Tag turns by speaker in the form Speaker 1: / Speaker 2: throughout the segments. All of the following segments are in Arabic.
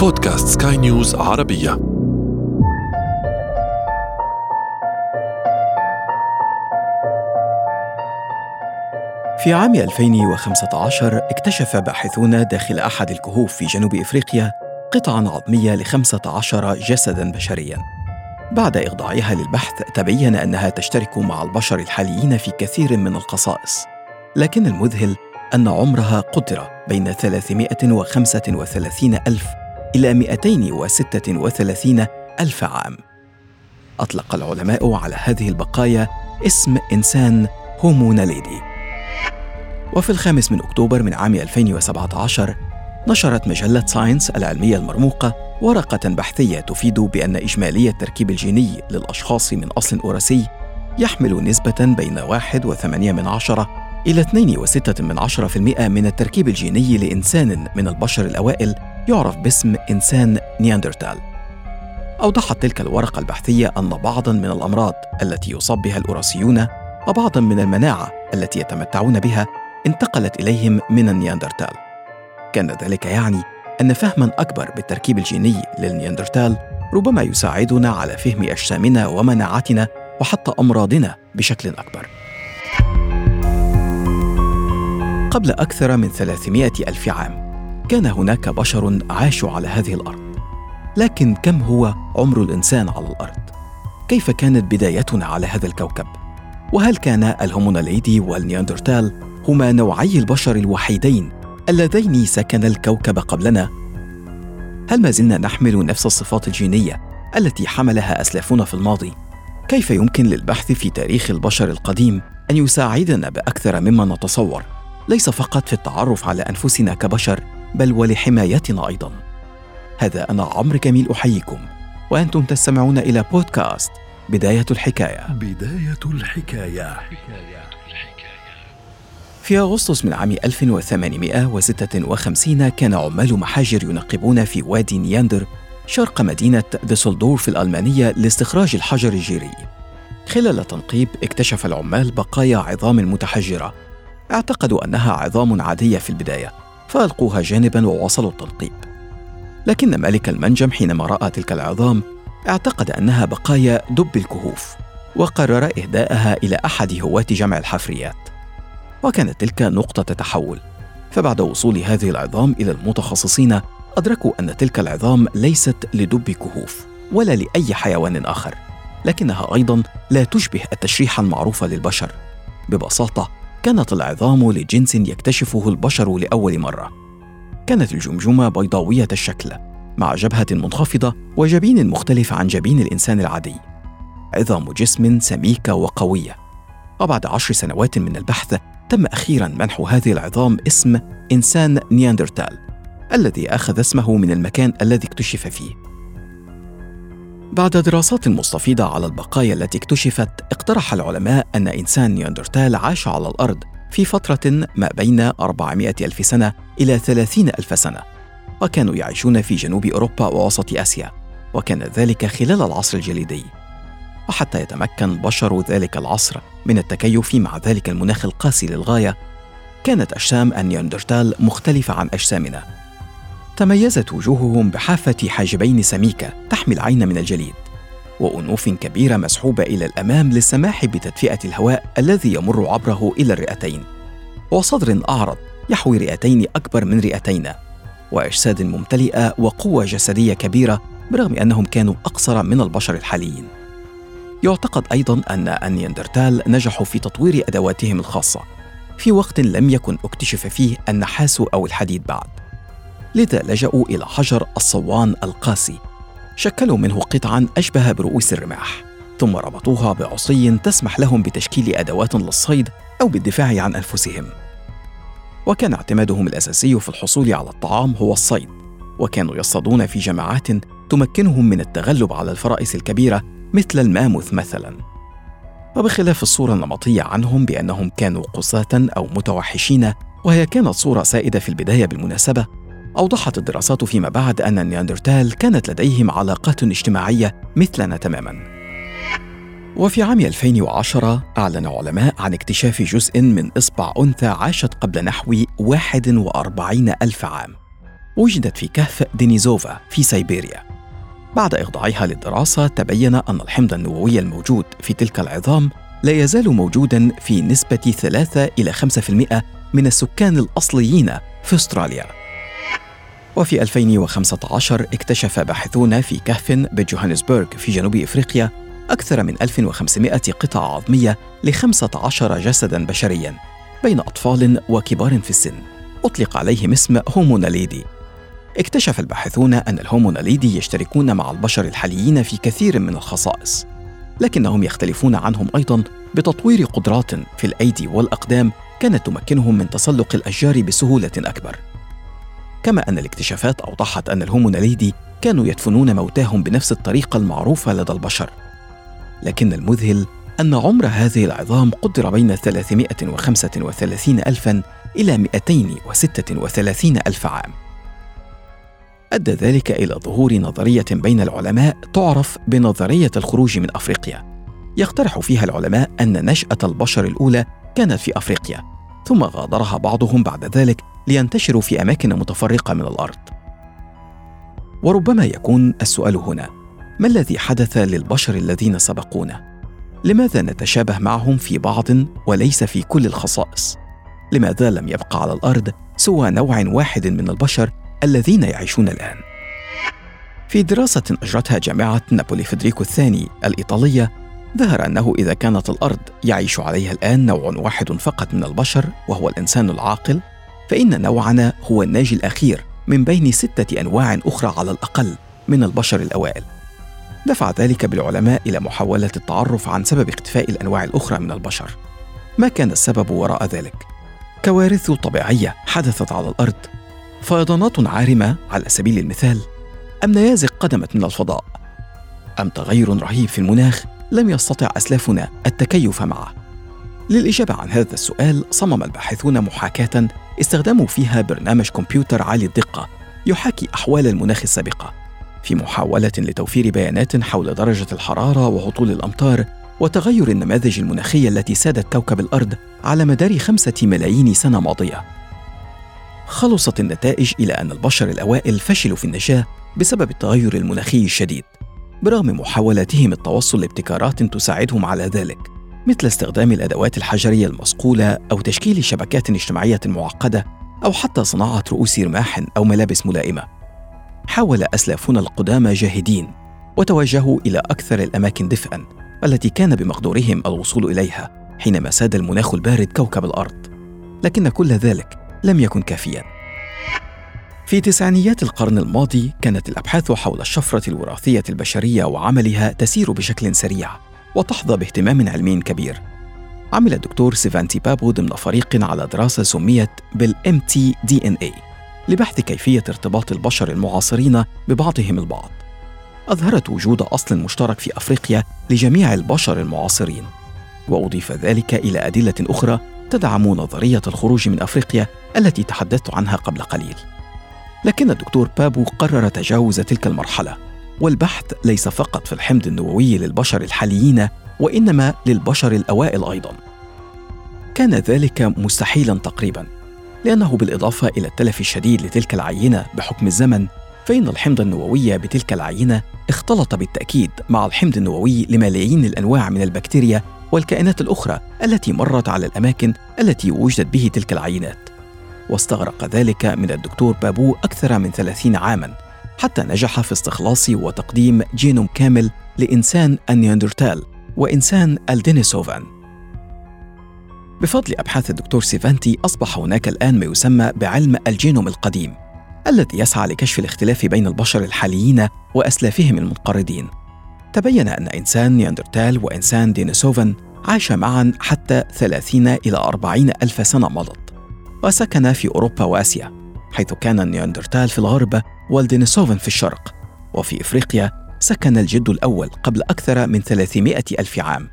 Speaker 1: بودكاست سكاي نيوز عربية.
Speaker 2: في عام 2015 اكتشف باحثون داخل أحد الكهوف في جنوب إفريقيا قطعا عظمية ل 15 جسدا بشريا. بعد إخضاعها للبحث تبين أنها تشترك مع البشر الحاليين في كثير من الخصائص لكن المذهل أن عمرها قدر بين 335 ألف إلى 236 ألف عام. أطلق العلماء على هذه البقايا اسم إنسان هومو ناليدي وفي الخامس من أكتوبر من عام 2017 نشرت مجلة ساينس العلمية المرموقة ورقة بحثية تفيد بأن إجمالي التركيب الجيني للأشخاص من أصل أوراسي يحمل نسبة بين 1.8 من عشرة إلى 2.6 من عشرة في المئة من التركيب الجيني لإنسان من البشر الأوائل يعرف باسم إنسان نياندرتال. أوضحت تلك الورقة البحثية أن بعضاً من الأمراض التي يصاب بها الأوراسيون وبعضاً من المناعة التي يتمتعون بها انتقلت إليهم من النياندرتال. كان ذلك يعني أن فهماً أكبر بالتركيب الجيني للنياندرتال ربما يساعدنا على فهم أجسامنا ومناعتنا وحتى أمراضنا بشكل أكبر. قبل أكثر من 300 ألف عام كان هناك بشر عاشوا على هذه الأرض لكن كم هو عمر الإنسان على الأرض؟ كيف كانت بدايتنا على هذا الكوكب؟ وهل كان الهوموناليدي والنياندرتال هما نوعي البشر الوحيدين اللذين سكن الكوكب قبلنا؟ هل ما زلنا نحمل نفس الصفات الجينية التي حملها أسلافنا في الماضي؟ كيف يمكن للبحث في تاريخ البشر القديم أن يساعدنا بأكثر مما نتصور ليس فقط في التعرف على أنفسنا كبشر بل ولحمايتنا أيضا. هذا أنا عمرو جميل أحييكم وأنتم تستمعون إلى بودكاست بداية الحكاية.
Speaker 1: بداية الحكاية.
Speaker 2: في أغسطس من عام 1856 كان عمال محاجر ينقبون في وادي نياندر شرق مدينة ديسلدورف الألمانية لاستخراج الحجر الجيري. خلال التنقيب اكتشف العمال بقايا عظام متحجرة. اعتقدوا أنها عظام عادية في البداية فألقوها جانبا وواصلوا التنقيب لكن مالك المنجم حينما رأى تلك العظام اعتقد أنها بقايا دب الكهوف وقرر إهداءها إلى أحد هواة جمع الحفريات. وكانت تلك نقطة تحول. فبعد وصول هذه العظام إلى المتخصصين أدركوا أن تلك العظام ليست لدب كهوف ولا لأي حيوان آخر لكنها أيضا لا تشبه التشريح المعروف للبشر. ببساطة كانت العظام لجنس يكتشفه البشر لأول مرة. كانت الجمجمة بيضاوية الشكل مع جبهة منخفضة وجبين مختلف عن جبين الإنسان العادي. عظام جسم سميكه وقويه وبعد عشر سنوات من البحث تم أخيرا منح هذه العظام اسم إنسان نياندرتال الذي أخذ اسمه من المكان الذي اكتشف فيه. بعد دراسات مستفيضة على البقايا التي اكتشفت اقترح العلماء أن إنسان نياندرتال عاش على الأرض في فترة ما بين 400 ألف سنة إلى 30 ألف سنة وكانوا يعيشون في جنوب أوروبا ووسط آسيا وكان ذلك خلال العصر الجليدي. وحتى يتمكن بشر ذلك العصر من التكيف مع ذلك المناخ القاسي للغاية كانت أجسام النياندرتال مختلفة عن أجسامنا. تميزت وجوههم بحافة حاجبين سميكة تحمي العين من الجليد وأنوف كبيرة مسحوبة إلى الأمام للسماح بتدفئة الهواء الذي يمر عبره إلى الرئتين وصدر أعرض يحوي رئتين أكبر من رئتينا وأجساد ممتلئة وقوة جسدية كبيرة برغم أنهم كانوا أقصر من البشر الحاليين. يعتقد أيضا أن النياندرتال نجحوا في تطوير أدواتهم الخاصة في وقت لم يكن اكتشف فيه النحاس أو الحديد بعد. لذا لجأوا إلى حجر الصوان القاسي. شكلوا منه قطعا أشبه برؤوس الرماح ثم ربطوها بعصي تسمح لهم بتشكيل أدوات للصيد أو بالدفاع عن أنفسهم. وكان اعتمادهم الأساسي في الحصول على الطعام هو الصيد وكانوا يصطادون في جماعات تمكنهم من التغلب على الفرائس الكبيرة مثل الماموث مثلا. وبخلاف الصورة النمطية عنهم بأنهم كانوا قساة أو متوحشين وهي كانت صورة سائدة في البداية بالمناسبة أوضحت الدراسات فيما بعد أن النياندرتال كانت لديهم علاقات اجتماعية مثلنا تماما. وفي عام 2010 أعلن علماء عن اكتشاف جزء من إصبع أنثى عاشت قبل نحو 41 ألف عام. وجدت في كهف دينيزوفا في سيبيريا. بعد إخضاعها للدراسة تبين أن الحمض النووي الموجود في تلك العظام لا يزال موجودا في نسبة 3 إلى 5% من السكان الأصليين في أستراليا. وفي 2015 اكتشف باحثون في كهف بجوهانسبرغ في جنوب إفريقيا أكثر من 1500 قطعة عظمية ل 15 جسداً بشرياً بين أطفال وكبار في السن. أطلق عليهم اسم هوموناليدي. اكتشف الباحثون أن الهوموناليدي يشتركون مع البشر الحاليين في كثير من الخصائص لكنهم يختلفون عنهم أيضاً بتطوير قدرات في الأيدي والأقدام كانت تمكنهم من تسلق الأشجار بسهولة أكبر. كما أن الاكتشافات أوضحت أن الهوموناليدي كانوا يدفنون موتاهم بنفس الطريقة المعروفة لدى البشر. لكن المذهل أن عمر هذه العظام قدر بين 335 ألفا إلى 236 ألف عام. أدى ذلك إلى ظهور نظرية بين العلماء تعرف بنظرية الخروج من أفريقيا. يقترح فيها العلماء أن نشأة البشر الأولى كانت في أفريقيا ثم غادرها بعضهم بعد ذلك لينتشروا في أماكن متفرقة من الأرض. وربما يكون السؤال هنا ما الذي حدث للبشر الذين سبقونا؟ لماذا نتشابه معهم في بعض وليس في كل الخصائص؟ لماذا لم يبقى على الأرض سوى نوع واحد من البشر الذين يعيشون الآن؟ في دراسة أجرتها جامعة نابولي فيدريكو الثاني الإيطالية ظهر أنه إذا كانت الأرض يعيش عليها الآن نوع واحد فقط من البشر وهو الإنسان العاقل فإن نوعنا هو الناجي الأخير من بين ستة أنواع أخرى على الأقل من البشر الأوائل. دفع ذلك بالعلماء إلى محاولة التعرف عن سبب اختفاء الأنواع الأخرى من البشر. ما كان السبب وراء ذلك؟ كوارث طبيعية حدثت على الأرض. فيضانات عارمة على سبيل المثال. أم نيازك قدمت من الفضاء؟ أم تغير رهيب في المناخ لم يستطع أسلافنا التكيف معه؟ للإجابة عن هذا السؤال صمم الباحثون محاكاة استخدموا فيها برنامج كمبيوتر عالي الدقة يحاكي أحوال المناخ السابقة في محاولة لتوفير بيانات حول درجة الحرارة وهطول الأمطار وتغير النماذج المناخية التي سادت كوكب الأرض على مدار خمسة ملايين سنة ماضية. خلصت النتائج إلى أن البشر الأوائل فشلوا في النجاة بسبب التغير المناخي الشديد، برغم محاولاتهم التوصل لابتكارات تساعدهم على ذلك، مثل استخدام الأدوات الحجرية المصقولة أو تشكيل شبكات اجتماعية معقدة أو حتى صناعة رؤوس رماح أو ملابس ملائمة. حاول اسلافنا القدامى جاهدين وتوجهوا إلى أكثر الأماكن دفئا التي كان بمقدورهم الوصول إليها حينما ساد المناخ البارد كوكب الأرض. لكن كل ذلك لم يكن كافيا. في تسعينيات القرن الماضي كانت الأبحاث حول الشفرة الوراثية البشرية وعملها تسير بشكل سريع. وتحظى باهتمام علمي كبير. عمل الدكتور سيفانتي بابو ضمن فريق على دراسة سميت بال mtDNA لبحث كيفية ارتباط البشر المعاصرين ببعضهم البعض. أظهرت وجود أصل مشترك في أفريقيا لجميع البشر المعاصرين وأضيف ذلك إلى أدلة أخرى تدعم نظرية الخروج من أفريقيا التي تحدثت عنها قبل قليل. لكن الدكتور بابو قرر تجاوز تلك المرحلة. والبحث ليس فقط في الحمض النووي للبشر الحاليين وإنما للبشر الأوائل أيضا. كان ذلك مستحيلا تقريبا لأنه بالإضافة إلى التلف الشديد لتلك العينة بحكم الزمن فإن الحمض النووي بتلك العينة اختلط بالتأكيد مع الحمض النووي لملايين الأنواع من البكتيريا والكائنات الأخرى التي مرت على الأماكن التي وجدت به تلك العينات. واستغرق ذلك من الدكتور بابو أكثر من ثلاثين عاماً. حتى نجح في استخلاص وتقديم جينوم كامل لإنسان النياندرتال وإنسان الدينيسوفان. بفضل أبحاث الدكتور سيفانتي أصبح هناك الآن ما يسمى بعلم الجينوم القديم الذي يسعى لكشف الاختلاف بين البشر الحاليين وأسلافهم المنقرضين. تبين أن إنسان نياندرتال وإنسان دينيسوفن عاش معا حتى 30 إلى 40 ألف سنة مضت وسكن في أوروبا وآسيا. حيث كان النياندرتال في الغرب والدينيسوفن في الشرق وفي إفريقيا سكن الجد الأول قبل أكثر من 300 ألف عام.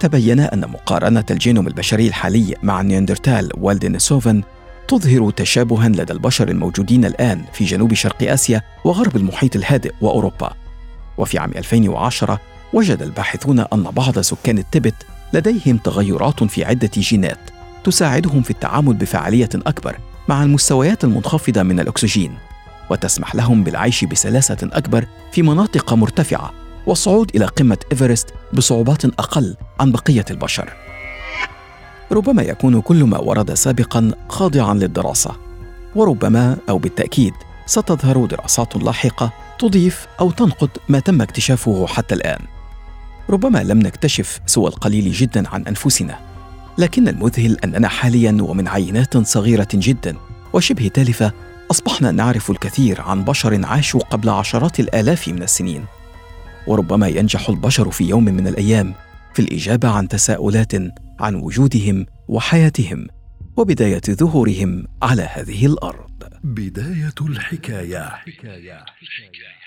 Speaker 2: تبين أن مقارنة الجينوم البشري الحالي مع النياندرتال والدينيسوفن تظهر تشابها لدى البشر الموجودين الآن في جنوب شرق آسيا وغرب المحيط الهادئ وأوروبا. وفي عام 2010 وجد الباحثون أن بعض سكان التبت لديهم تغيرات في عدة جينات تساعدهم في التعامل بفعالية أكبر مع المستويات المنخفضة من الأكسجين وتسمح لهم بالعيش بسلاسة أكبر في مناطق مرتفعة والصعود إلى قمة إيفرست بصعوبات أقل عن بقية البشر. ربما يكون كل ما ورد سابقا خاضعا للدراسة وربما أو بالتأكيد ستظهر دراسات لاحقة تضيف أو تنقض ما تم اكتشافه حتى الآن. ربما لم نكتشف سوى القليل جدا عن أنفسنا لكن المذهل أننا حاليا ومن عينات صغيرة جدا وشبه تالفة أصبحنا نعرف الكثير عن بشر عاشوا قبل عشرات الآلاف من السنين وربما ينجح البشر في يوم من الأيام في الإجابة عن تساؤلات عن وجودهم وحياتهم وبداية ظهورهم على هذه الأرض
Speaker 1: بداية الحكاية, حكاية. حكاية.